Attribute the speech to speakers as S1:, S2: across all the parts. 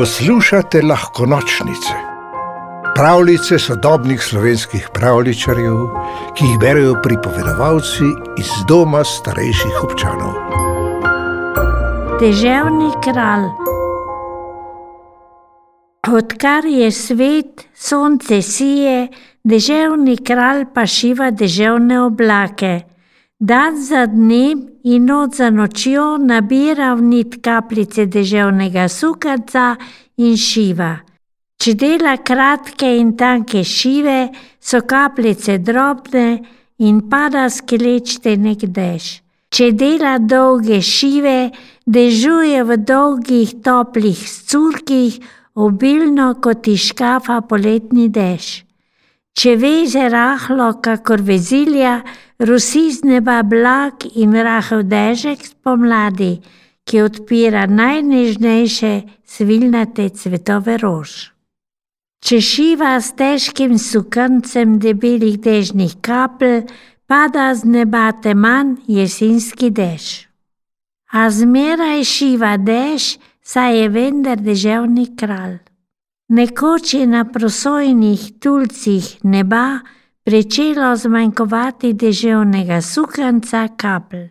S1: Poslušate lahko nočnice, pravljice sodobnih slovenskih pravličarjev, ki jih berijo pripovedovalci iz doma starejših občanov.
S2: Deževni kralj. Odkar je svet, sonce sije, deževni kralj pa šiva deževne oblake. Dan za dnem in noč za nočjo nabira v nit kapljice deževnega sukanca in šiva. Če dela kratke in tanke šive, so kapljice drobne in pada skelečte nek dež. Če dela dolge šive, dežuje v dolgih toplih scurkih, obilno kot iz škafa poletni dež. Če veže rahlo, kakor vezilja, rosi z neba blag in rahel dežek spomladi, ki odpira najnežnejše svilnate cvetove rož. Če šiva s težkim sukancem debelih dežnih kapelj, pada z neba teman jesenski dež. A zmeraj šiva dež, saj je vendar deževni kralj. Nekoč je na prosojnih tulcih neba pričelo zmanjkovati deževnega sukanca kapelj.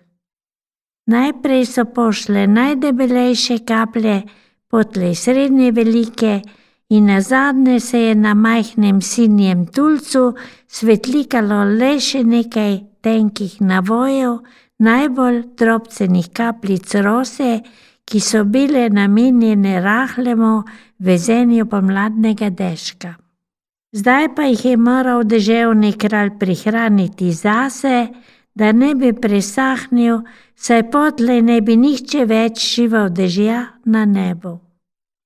S2: Najprej so pošle najdebelejše kaplje, potlej srednje velike in nazadnje se je na majhnem sinjem tulcu svetlikalo le še nekaj tenkih navojev, najbolj drobcenih kapljic rose, ki so bile namenjene rahlemu vezenju pomladnega deška. Zdaj pa jih je moral deževni kralj prihraniti zase, da ne bi presahnil, saj potlej ne bi nihče več šival dežja na nebu.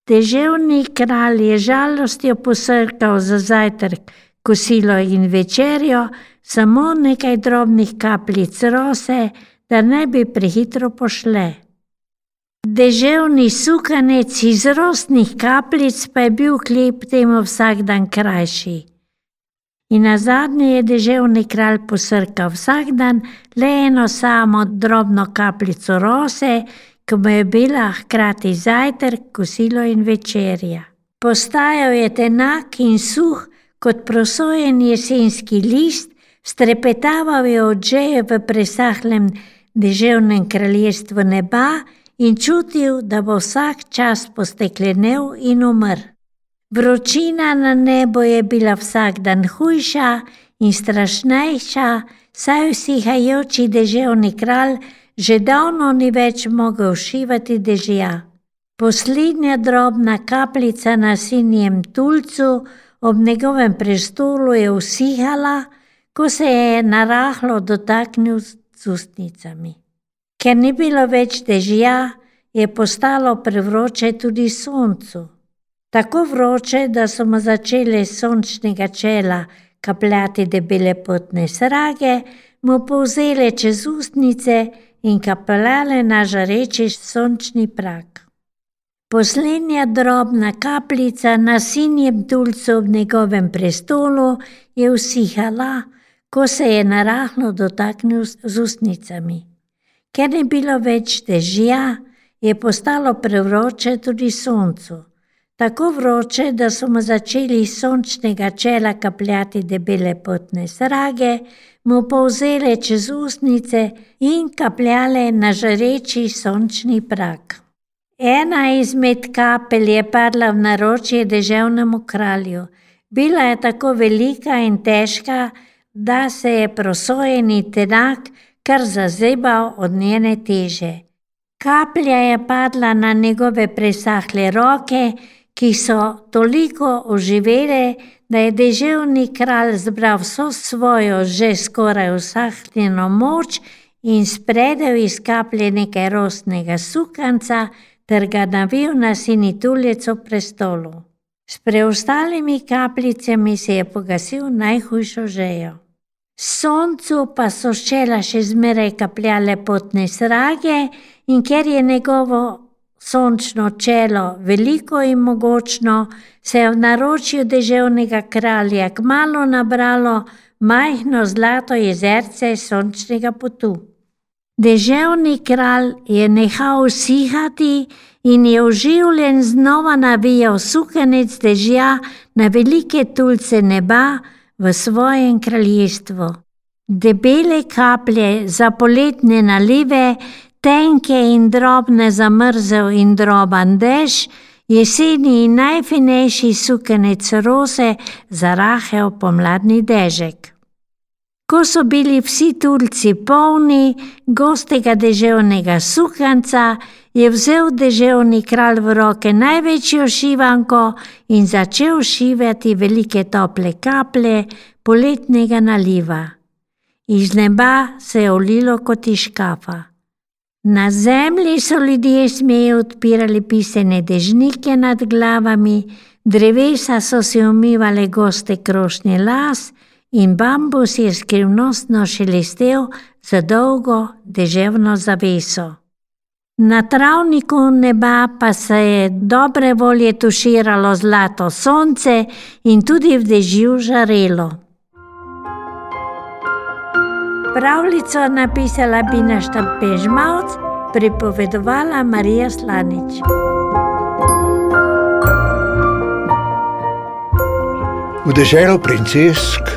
S2: Deževni kralj je žalostjo posrkal za zajtrk, kosilo in večerjo, samo nekaj drobnih kapljic rose, da ne bi prehitro pošle. Deževni sukanec iz rosnih kapljic pa je bil kljub temu vsak dan krajši. In na zadnje je deževni kralj posrkal vsak dan le eno samo drobno kapljico rose, ki mu je bila hkrati zajtrk, kosilo in večerja. Postajal je tenak in suh kot prosojen jesenski list, strepetaval je od žeje v presahlem deževnem kraljestvu neba, in čutil, da bo vsak čas posteklenel in umrl. Vročina na nebu je bila vsak dan hujša in strašnejša, saj vsihajoči deževni kralj že davno ni več mogel šivati dežja. Poslednja drobna kapljica na sinjem tulcu ob njegovem prestolu je usihala, ko se je narahlo dotaknil z ustnicami. Ker ni bilo več dežja, je postalo prevroče tudi soncu. Tako vroče, da so mu začele sončnega čela kapljati debele potne srage, mu povzele čez ustnice in kapljale na žareči sončni prak. Poslednja drobna kapljica na sinjem tulcu ob njegovem prestolu je usihala, ko se je narahlo dotaknil z ustnicami. Ker ni bilo več dežja, je postalo prevroče tudi soncu. Tako vroče, da so mu začeli iz sončnega čela kapljati debele potne srage, mu povzele čez ustnice in kapljale na žareči sončni prak. Ena izmed kapelj je padla v naročje deževnemu kralju. Bila je tako velika in težka, da se je prosojeni tenak kar zazebal od njene teže. Kaplja je padla na njegove presahle roke, ki so toliko oživele, da je deževni kralj zbral vso svojo že skoraj usahnjeno moč in spredel iz kaplje nekaj rostnega sukanca ter ga navil na sini tulico prestolu. S preostalimi kapljicami se je pogasil najhujšo žejo. Soncu pa so ščela še zmeraj kapljale potne srage, in ker je njegovo sončno čelo veliko in mogočno, se je v naročju deževnega kralja kmalo nabralo majhno zlato jezerce sončnega potu. Deževni kralj je nehal usihati in je oživljen znova navijal sukanec dežja na velike tulce neba v svojem kraljestvu. Debele kaplje za poletne nalive, tenke in drobne za mrzel in droban dež, jeseni in najfinejši sukanec rose za rahel pomladni dežek. Ko so bili vsi tulci polni gostega deževnega suhanca, je vzel deževni kralj v roke največjo šivanko in začel šivati velike tople kaplje poletnega naliva. Iz neba se je olilo kot iz škafa. Na zemlji so ljudje smeje odpirali pisane dežnike nad glavami, drevesa so si umivale goste krošnje las, in bambus je skrivnostno šelestel za dolgo deževno zaveso. Na travniku neba pa se je dobre volje tuširalo zlato sonce in tudi v dežju žarelo. Pravljico napisala Bina Štampežmavc, pripovedovala Marija Slanič.
S1: V deželo princesk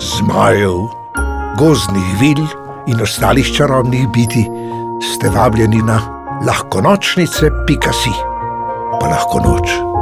S1: zmajev, gozdnih vil in ostalih čarobnih biti, ste vabljeni na lahko nočnice, pika si, pa lahko noč.